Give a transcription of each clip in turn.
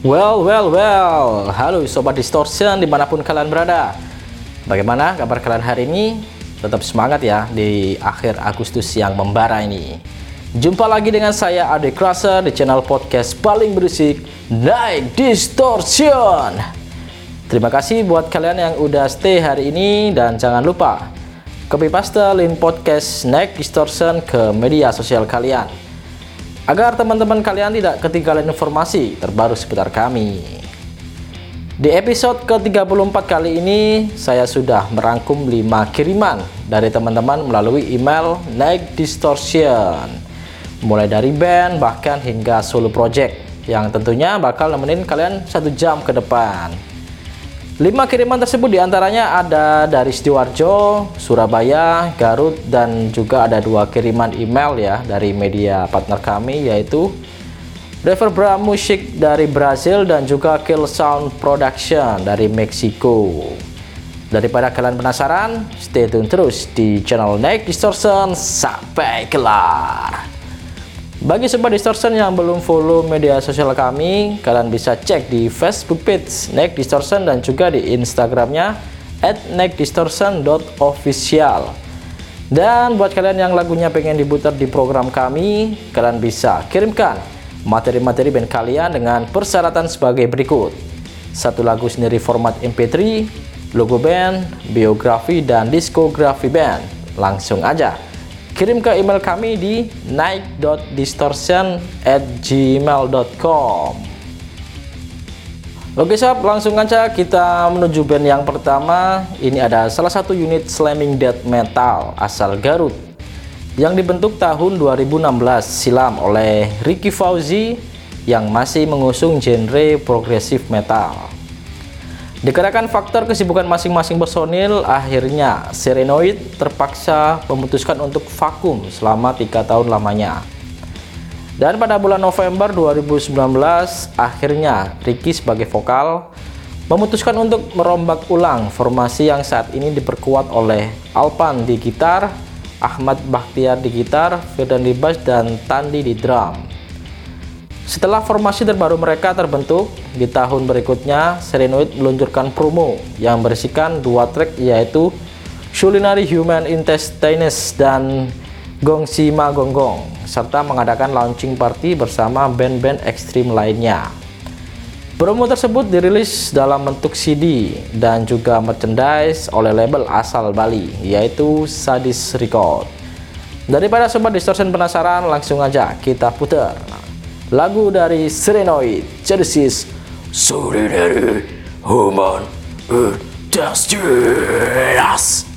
Well, well, well. Halo Sobat Distortion di mana pun kalian berada. Bagaimana kabar kalian hari ini? Tetap semangat ya di akhir Agustus yang membara ini. Jumpa lagi dengan saya Ade Krasa di channel podcast paling berisik Naik Distortion. Terima kasih buat kalian yang udah stay hari ini dan jangan lupa copy paste link podcast Naik Distortion ke media sosial kalian agar teman-teman kalian tidak ketinggalan informasi terbaru seputar kami. Di episode ke-34 kali ini, saya sudah merangkum 5 kiriman dari teman-teman melalui email Naik Distortion. Mulai dari band, bahkan hingga solo project, yang tentunya bakal nemenin kalian satu jam ke depan. Lima kiriman tersebut di antaranya ada dari Sidoarjo, Surabaya, Garut, dan juga ada dua kiriman email ya dari media partner kami yaitu Reverb Music dari Brazil dan juga Kill Sound Production dari Meksiko. Daripada kalian penasaran, stay tune terus di channel Night Distortion sampai kelar. Bagi sobat distortion yang belum follow media sosial kami, kalian bisa cek di Facebook page Neck Distortion dan juga di Instagramnya neckdistortion.official. Dan buat kalian yang lagunya pengen diputar di program kami, kalian bisa kirimkan materi-materi band kalian dengan persyaratan sebagai berikut. Satu lagu sendiri format MP3, logo band, biografi, dan diskografi band. Langsung aja kirim ke email kami di night.distortion@gmail.com. Oke sob, langsung aja kita menuju band yang pertama. Ini ada salah satu unit slamming death metal asal Garut yang dibentuk tahun 2016 silam oleh Ricky Fauzi yang masih mengusung genre progressive metal. Dikarenakan faktor kesibukan masing-masing personil, akhirnya Serenoid terpaksa memutuskan untuk vakum selama tiga tahun lamanya. Dan pada bulan November 2019, akhirnya Ricky sebagai vokal memutuskan untuk merombak ulang formasi yang saat ini diperkuat oleh Alpan di gitar, Ahmad Bakhtiar di gitar, Firdan di bass, dan Tandi di drum. Setelah formasi terbaru mereka terbentuk, di tahun berikutnya Serenoid meluncurkan promo yang berisikan dua track yaitu Culinary Human Intestines dan Gong Sima Gonggong serta mengadakan launching party bersama band-band ekstrim lainnya. Promo tersebut dirilis dalam bentuk CD dan juga merchandise oleh label asal Bali yaitu Sadis Record. Daripada sobat distortion penasaran, langsung aja kita putar lagu dari Serenoid Genesis Solidary Human Justice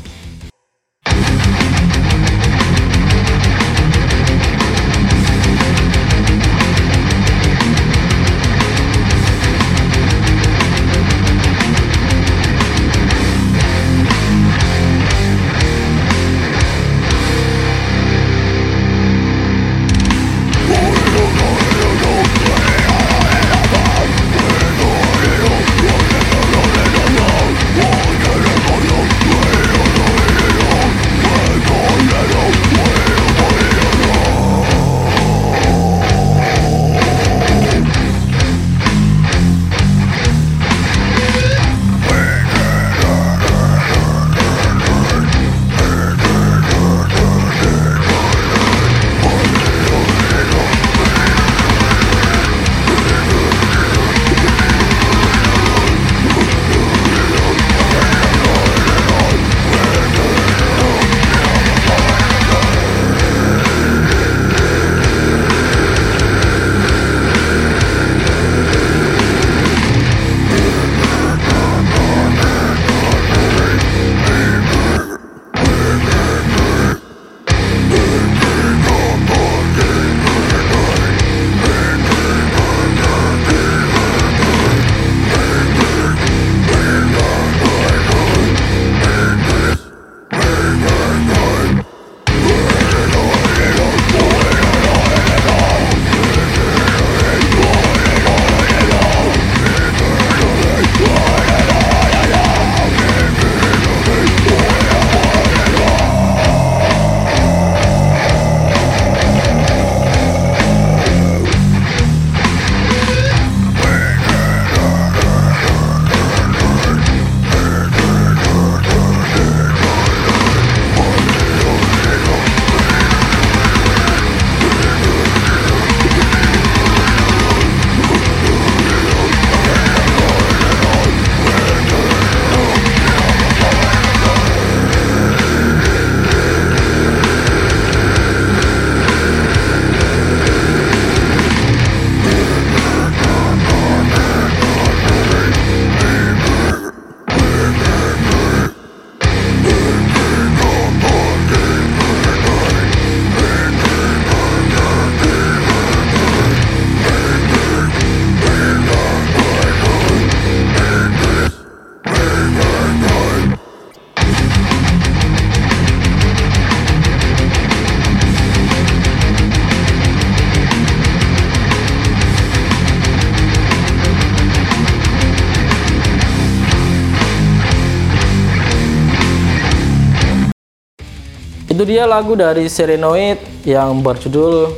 Itu dia lagu dari Serenoid yang berjudul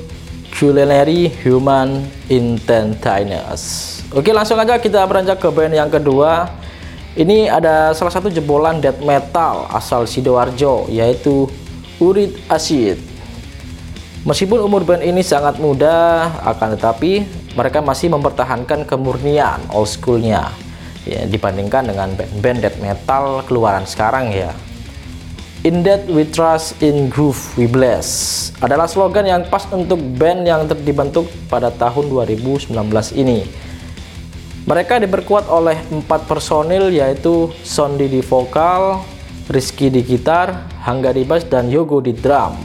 Culinary Human Intentness. Oke, langsung aja kita beranjak ke band yang kedua. Ini ada salah satu jebolan death metal asal Sidoarjo yaitu Urid Acid. Meskipun umur band ini sangat muda, akan tetapi mereka masih mempertahankan kemurnian old schoolnya ya, dibandingkan dengan band-band death metal keluaran sekarang ya. In that we trust, in groove we bless adalah slogan yang pas untuk band yang dibentuk pada tahun 2019 ini. Mereka diperkuat oleh empat personil yaitu Sondi di vokal, Rizky di gitar, Hangga di bass, dan Yogo di drum.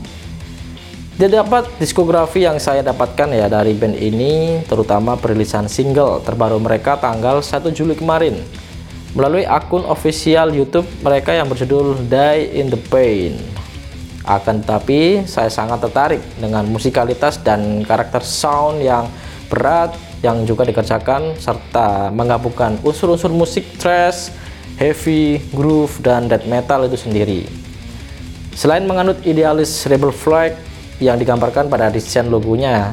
Terdapat diskografi yang saya dapatkan ya dari band ini, terutama perilisan single terbaru mereka tanggal 1 Juli kemarin melalui akun official YouTube mereka yang berjudul Die in the Pain. Akan tetapi, saya sangat tertarik dengan musikalitas dan karakter sound yang berat yang juga dikerjakan serta menggabungkan unsur-unsur musik thrash, heavy, groove, dan death metal itu sendiri. Selain menganut idealis rebel flag yang digambarkan pada desain logonya.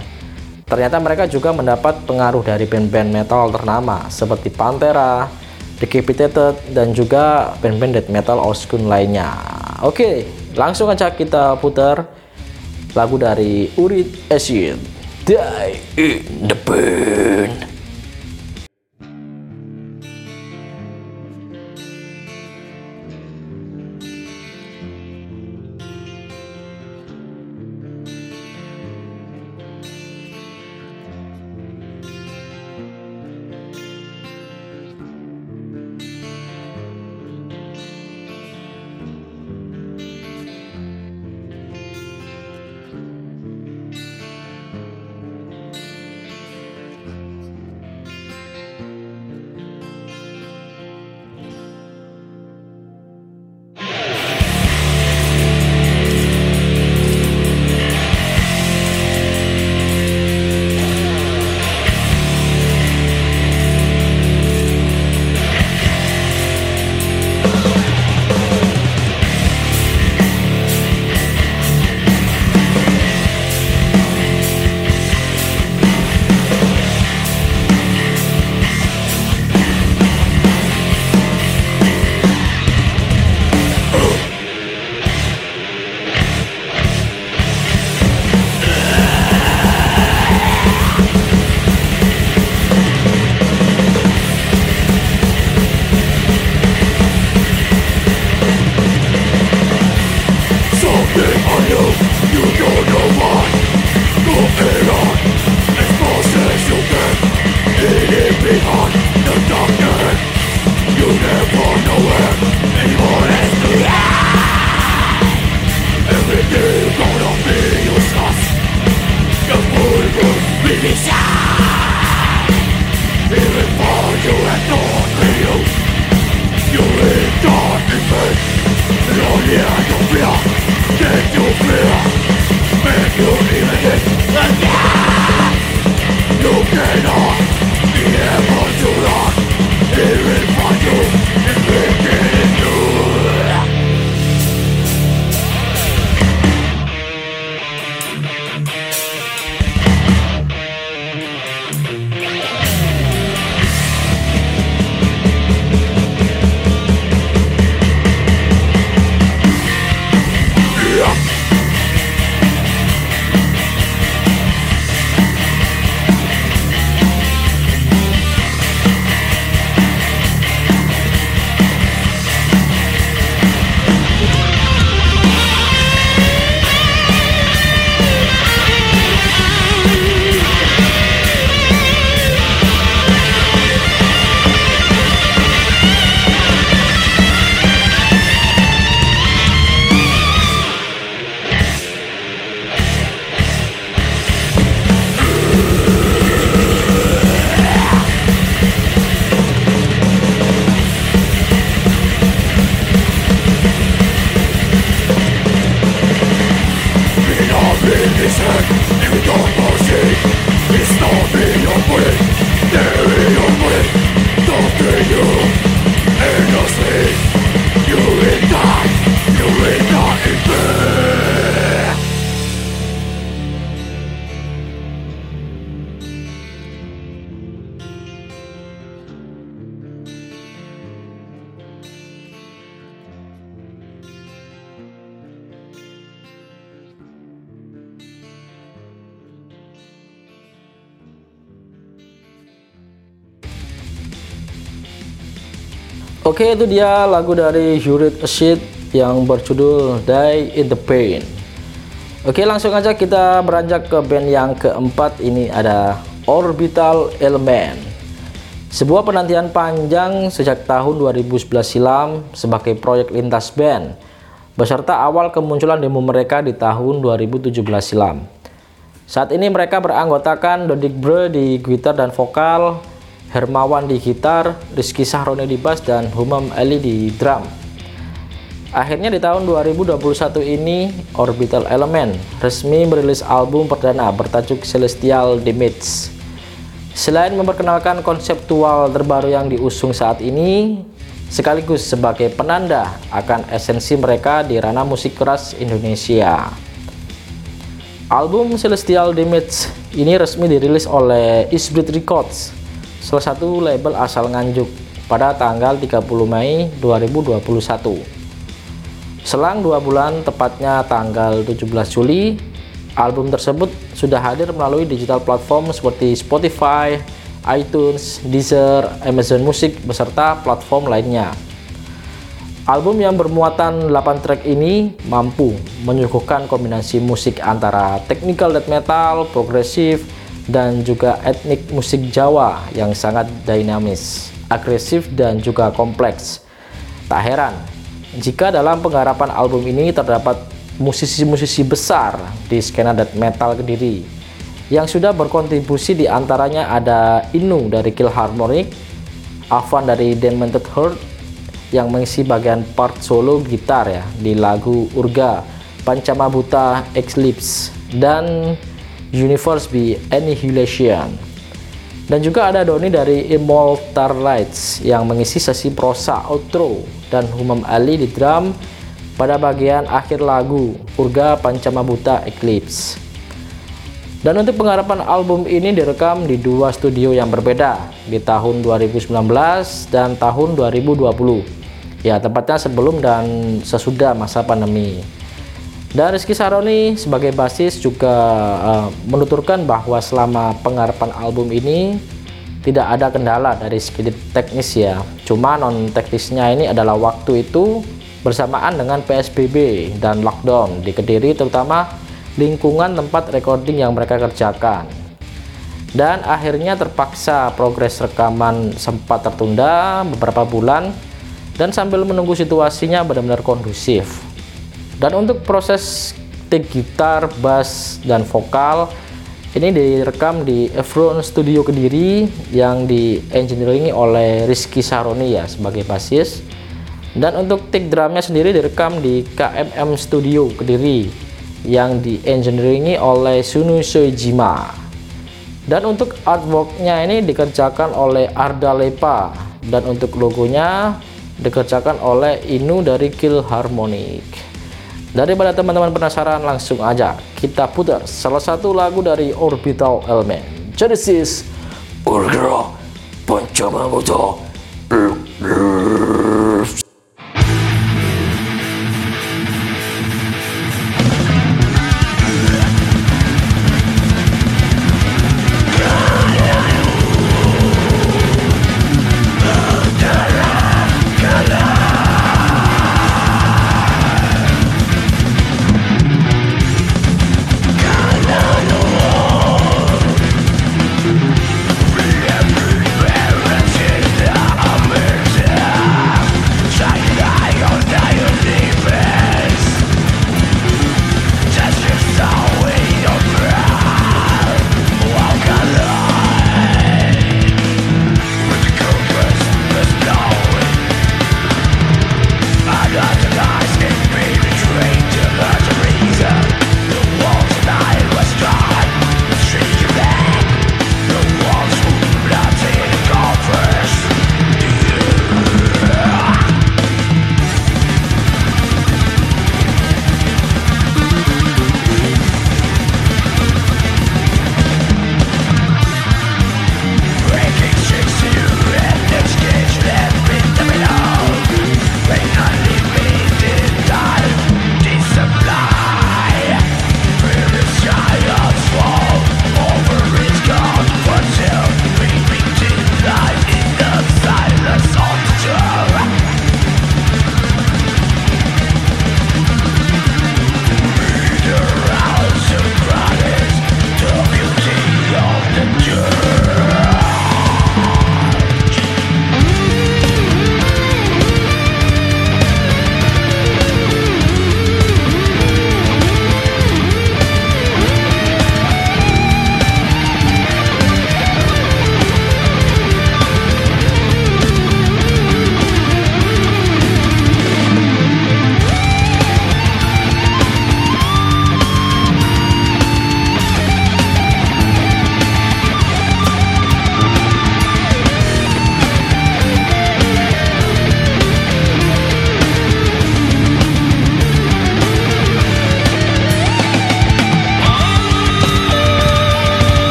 Ternyata mereka juga mendapat pengaruh dari band-band metal ternama seperti Pantera, Decapitated, dan juga band-band death metal school lainnya. Oke, langsung aja kita putar lagu dari Urid Acid, Die in the Band. Final Oke itu dia lagu dari Uric Acid yang berjudul Die in the Pain. Oke langsung aja kita beranjak ke band yang keempat. Ini ada Orbital Element. Sebuah penantian panjang sejak tahun 2011 silam sebagai proyek lintas band beserta awal kemunculan demo mereka di tahun 2017 silam. Saat ini mereka beranggotakan Dodik Bre di gitar dan vokal, Hermawan di gitar, Rizky Sahroni di bass, dan Humam Ali di drum. Akhirnya di tahun 2021 ini, Orbital Element resmi merilis album perdana bertajuk Celestial Damage. Selain memperkenalkan konseptual terbaru yang diusung saat ini, sekaligus sebagai penanda akan esensi mereka di ranah musik keras Indonesia. Album Celestial Damage ini resmi dirilis oleh Isbrit Records, salah satu label asal Nganjuk, pada tanggal 30 Mei 2021. Selang dua bulan, tepatnya tanggal 17 Juli, album tersebut sudah hadir melalui digital platform seperti Spotify, iTunes, Deezer, Amazon Music, beserta platform lainnya. Album yang bermuatan 8 track ini mampu menyuguhkan kombinasi musik antara technical death metal, progresif, dan juga etnik musik Jawa yang sangat dinamis, agresif, dan juga kompleks. Tak heran jika dalam penggarapan album ini terdapat musisi-musisi besar di skena death metal Kediri yang sudah berkontribusi di antaranya ada Inu dari Kill Harmonic, Avan dari Demented Heart, yang mengisi bagian part solo gitar ya di lagu Urga, Pancamabuta Eclipse dan Universe be Annihilation. Dan juga ada Doni dari Immortal Lights yang mengisi sesi prosa outro dan Humam Ali di drum pada bagian akhir lagu Urga Pancamabuta Eclipse. Dan untuk penggarapan album ini direkam di dua studio yang berbeda di tahun 2019 dan tahun 2020 ya tepatnya sebelum dan sesudah masa pandemi dan Rizky Saroni sebagai basis juga uh, menuturkan bahwa selama penggarapan album ini tidak ada kendala dari segi teknis ya. Cuma non teknisnya ini adalah waktu itu bersamaan dengan PSBB dan lockdown di Kediri terutama lingkungan tempat recording yang mereka kerjakan. Dan akhirnya terpaksa progres rekaman sempat tertunda beberapa bulan dan sambil menunggu situasinya benar-benar kondusif dan untuk proses take gitar, bass, dan vokal ini direkam di Efron Studio Kediri yang di engineering oleh Rizky Saroni ya sebagai basis. Dan untuk take drumnya sendiri direkam di KMM Studio Kediri yang di engineering oleh Sunu Soejima dan untuk artworknya ini dikerjakan oleh Arda Lepa. Dan untuk logonya dikerjakan oleh Inu dari Kill Harmonic daripada teman-teman penasaran langsung aja kita putar salah satu lagu dari Orbital Element Genesis Urgra Pancamabuta Oke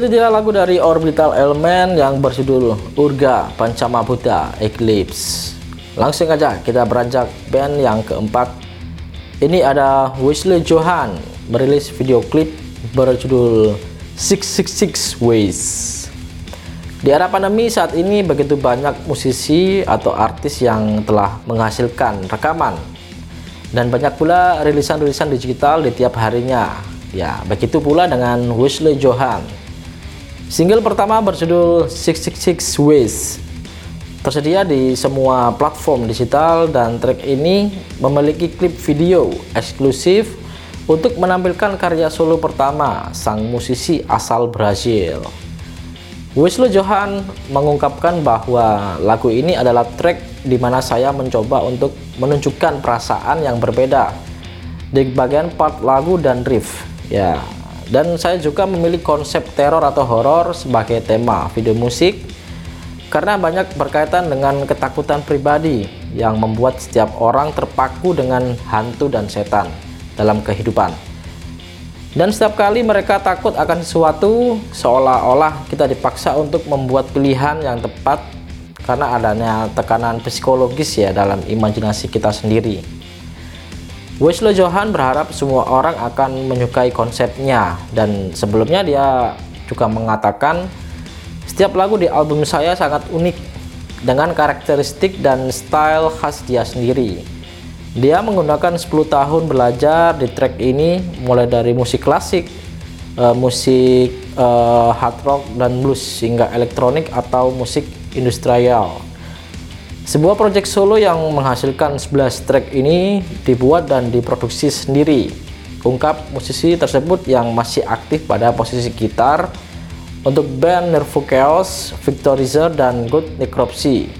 itu dia lagu dari Orbital Element yang berjudul Urga Pancama Buddha Eclipse. Langsung aja kita beranjak band yang keempat. Ini ada Wesley Johan merilis video klip berjudul 666 Ways. Di era pandemi saat ini begitu banyak musisi atau artis yang telah menghasilkan rekaman. Dan banyak pula rilisan-rilisan digital di tiap harinya. Ya begitu pula dengan Wesley Johan Single pertama berjudul 666 Ways tersedia di semua platform digital dan track ini memiliki klip video eksklusif untuk menampilkan karya solo pertama sang musisi asal Brazil. Wesley Johan mengungkapkan bahwa lagu ini adalah track di mana saya mencoba untuk menunjukkan perasaan yang berbeda di bagian part lagu dan riff. Ya, dan saya juga memilih konsep teror atau horor sebagai tema video musik karena banyak berkaitan dengan ketakutan pribadi yang membuat setiap orang terpaku dengan hantu dan setan dalam kehidupan. Dan setiap kali mereka takut akan sesuatu, seolah-olah kita dipaksa untuk membuat pilihan yang tepat karena adanya tekanan psikologis ya dalam imajinasi kita sendiri. Wesley Johan berharap semua orang akan menyukai konsepnya dan sebelumnya dia juga mengatakan setiap lagu di album saya sangat unik dengan karakteristik dan style khas dia sendiri. Dia menggunakan 10 tahun belajar di track ini mulai dari musik klasik, uh, musik uh, hard rock dan blues hingga elektronik atau musik industrial. Sebuah proyek solo yang menghasilkan 11 track ini dibuat dan diproduksi sendiri. Ungkap musisi tersebut yang masih aktif pada posisi gitar untuk band Nervo Chaos, Victorizer, dan Good Necropsy.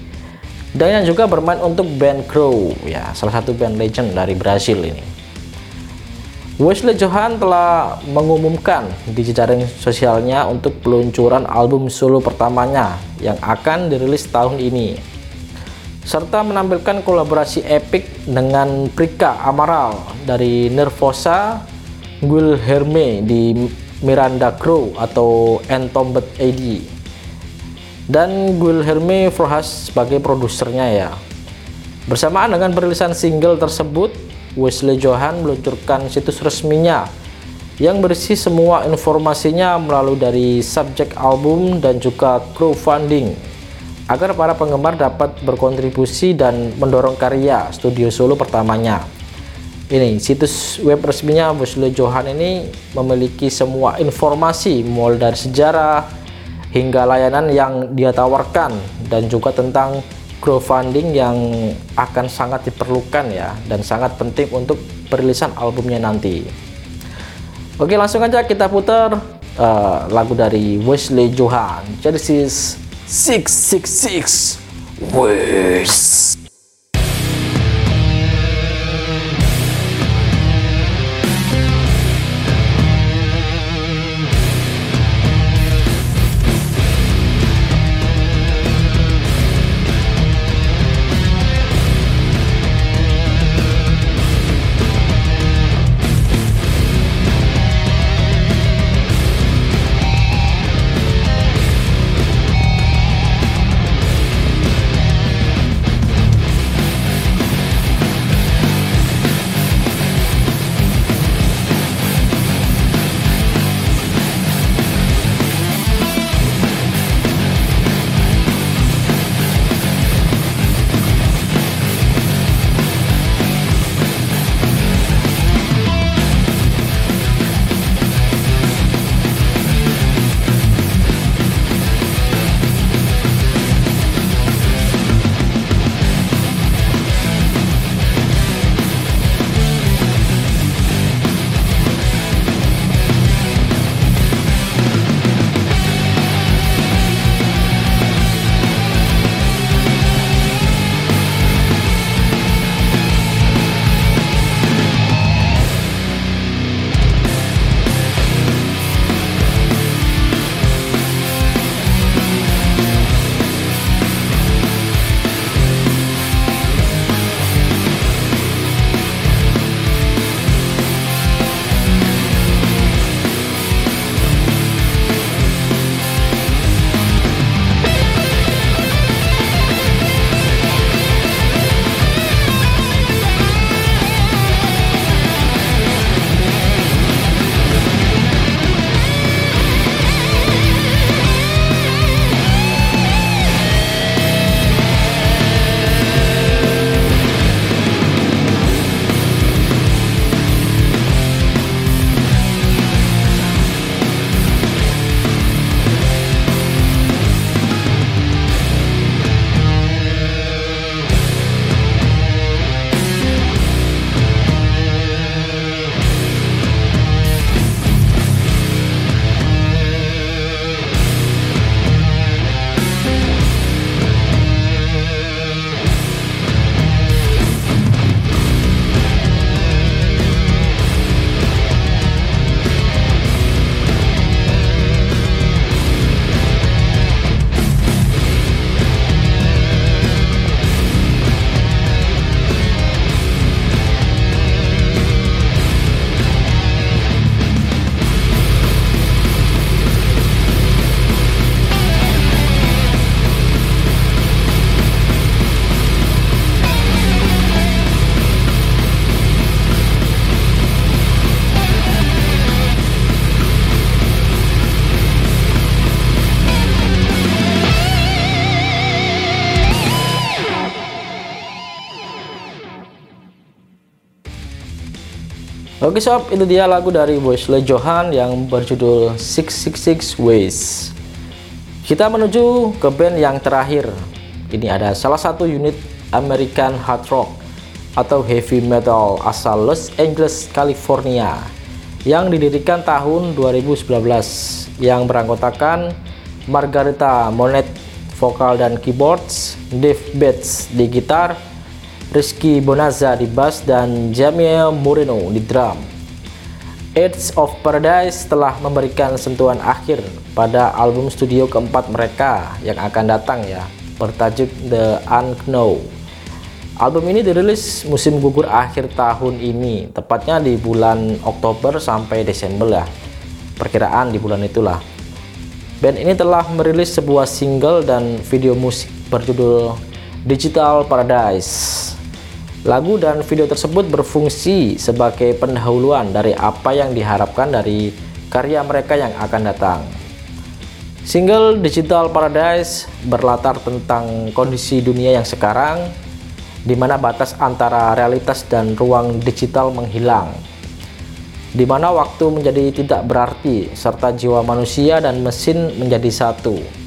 Dan yang juga bermain untuk band Crow, ya salah satu band legend dari Brasil ini. Wesley Johan telah mengumumkan di jejaring sosialnya untuk peluncuran album solo pertamanya yang akan dirilis tahun ini serta menampilkan kolaborasi epik dengan Prika Amaral dari Nervosa, Herme di Miranda Crow atau Entombed AD dan Herme Frohas sebagai produsernya ya. Bersamaan dengan perilisan single tersebut, Wesley Johan meluncurkan situs resminya yang berisi semua informasinya melalui dari subjek album dan juga crowdfunding agar para penggemar dapat berkontribusi dan mendorong karya studio solo pertamanya. Ini situs web resminya Wesley Johan ini memiliki semua informasi mulai dari sejarah hingga layanan yang dia tawarkan dan juga tentang crowdfunding yang akan sangat diperlukan ya dan sangat penting untuk perilisan albumnya nanti. Oke langsung aja kita putar uh, lagu dari Wesley Johan Genesis 666 words. Oke sob, itu dia lagu dari Wesley Johan yang berjudul 666 Ways. Kita menuju ke band yang terakhir. Ini ada salah satu unit American hard rock atau heavy metal asal Los Angeles, California yang didirikan tahun 2019 yang beranggotakan Margarita Monet vokal dan keyboards, Dave Bates di gitar, Rizky Bonaza di bass dan Jamie Moreno di drum. Edge of Paradise telah memberikan sentuhan akhir pada album studio keempat mereka yang akan datang ya, bertajuk The Unknown. Album ini dirilis musim gugur akhir tahun ini, tepatnya di bulan Oktober sampai Desember ya. Perkiraan di bulan itulah. Band ini telah merilis sebuah single dan video musik berjudul Digital Paradise. Lagu dan video tersebut berfungsi sebagai pendahuluan dari apa yang diharapkan dari karya mereka yang akan datang. Single Digital Paradise berlatar tentang kondisi dunia yang sekarang, di mana batas antara realitas dan ruang digital menghilang, di mana waktu menjadi tidak berarti, serta jiwa manusia dan mesin menjadi satu.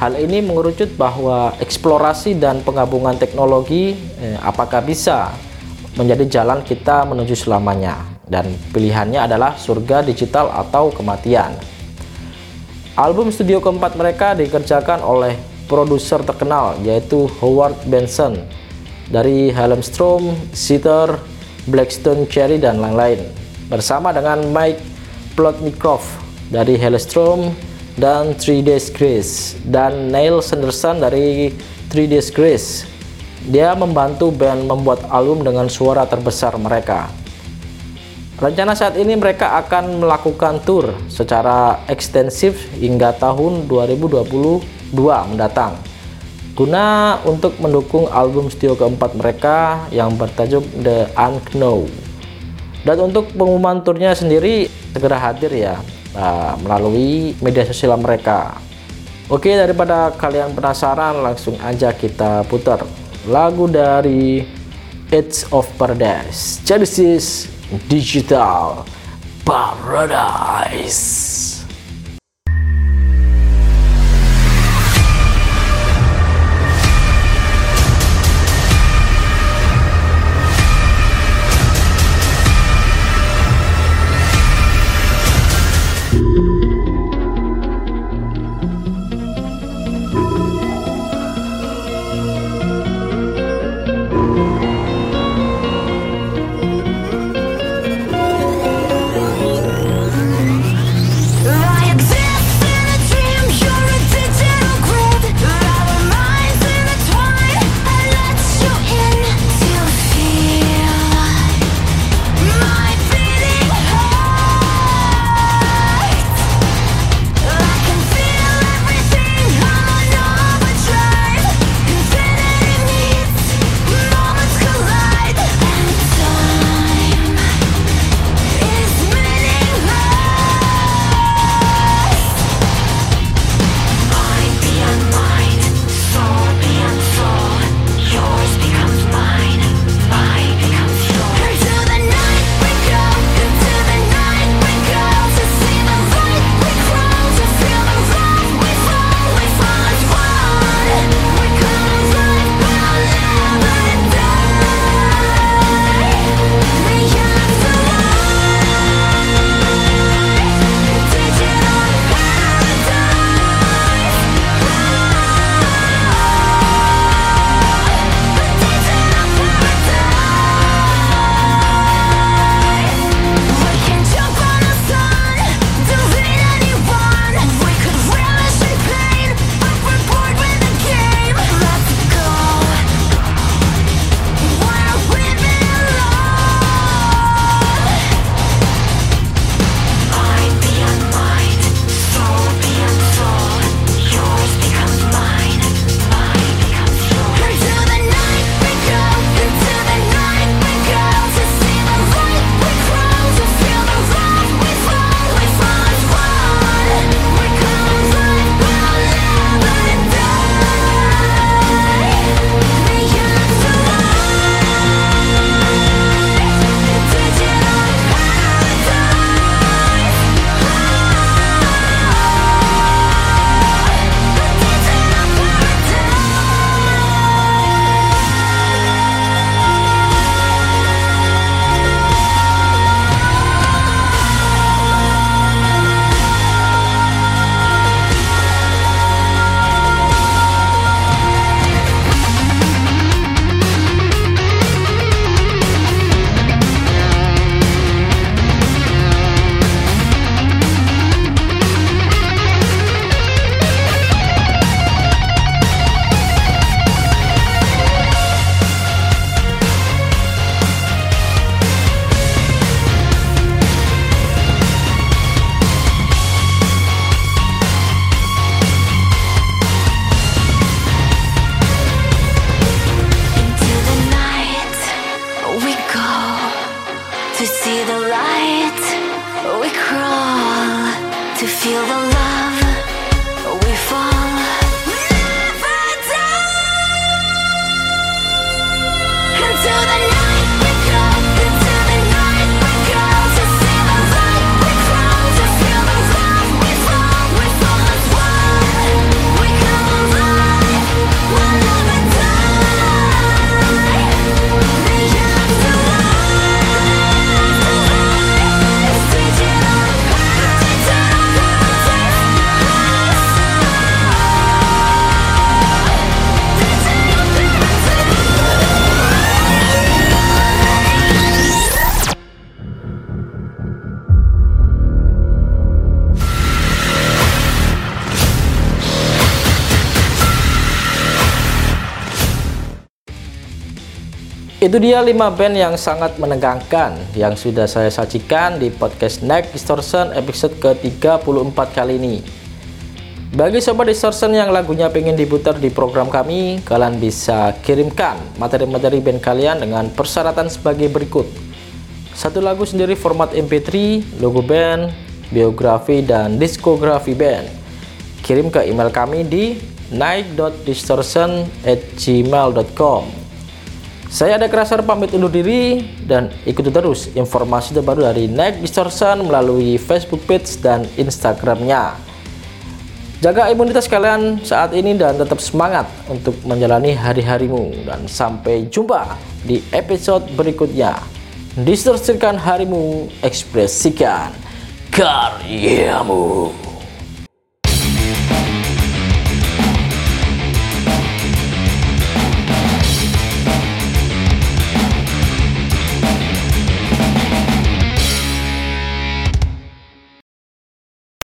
Hal ini mengerucut bahwa eksplorasi dan penggabungan teknologi eh, apakah bisa menjadi jalan kita menuju selamanya dan pilihannya adalah surga digital atau kematian. Album studio keempat mereka dikerjakan oleh produser terkenal yaitu Howard Benson dari Helmstrom, Sitter, Blackstone Cherry dan lain-lain bersama dengan Mike Plotnikov dari Helmstrom dan 3 Days Grace. Dan Neil Sanderson dari 3 Days Grace dia membantu band membuat album dengan suara terbesar mereka. Rencana saat ini mereka akan melakukan tour secara ekstensif hingga tahun 2022 mendatang. Guna untuk mendukung album studio keempat mereka yang bertajuk The Unknown. Dan untuk pengumuman turnya sendiri segera hadir ya uh, melalui media sosial mereka. Oke, daripada kalian penasaran, langsung aja kita putar lagu dari Edge of Paradise, Genesis Digital Paradise. Feel the love Itu dia 5 band yang sangat menegangkan yang sudah saya sajikan di podcast Next Distortion episode ke-34 kali ini. Bagi sobat Distortion yang lagunya pengen diputar di program kami, kalian bisa kirimkan materi-materi band kalian dengan persyaratan sebagai berikut. Satu lagu sendiri format MP3, logo band, biografi, dan diskografi band. Kirim ke email kami di night.distortion@gmail.com. Saya ada kerasar pamit undur diri dan ikuti terus informasi terbaru dari Night Distortion melalui Facebook page dan Instagramnya. Jaga imunitas kalian saat ini dan tetap semangat untuk menjalani hari-harimu dan sampai jumpa di episode berikutnya. Distorsikan harimu, ekspresikan karyamu.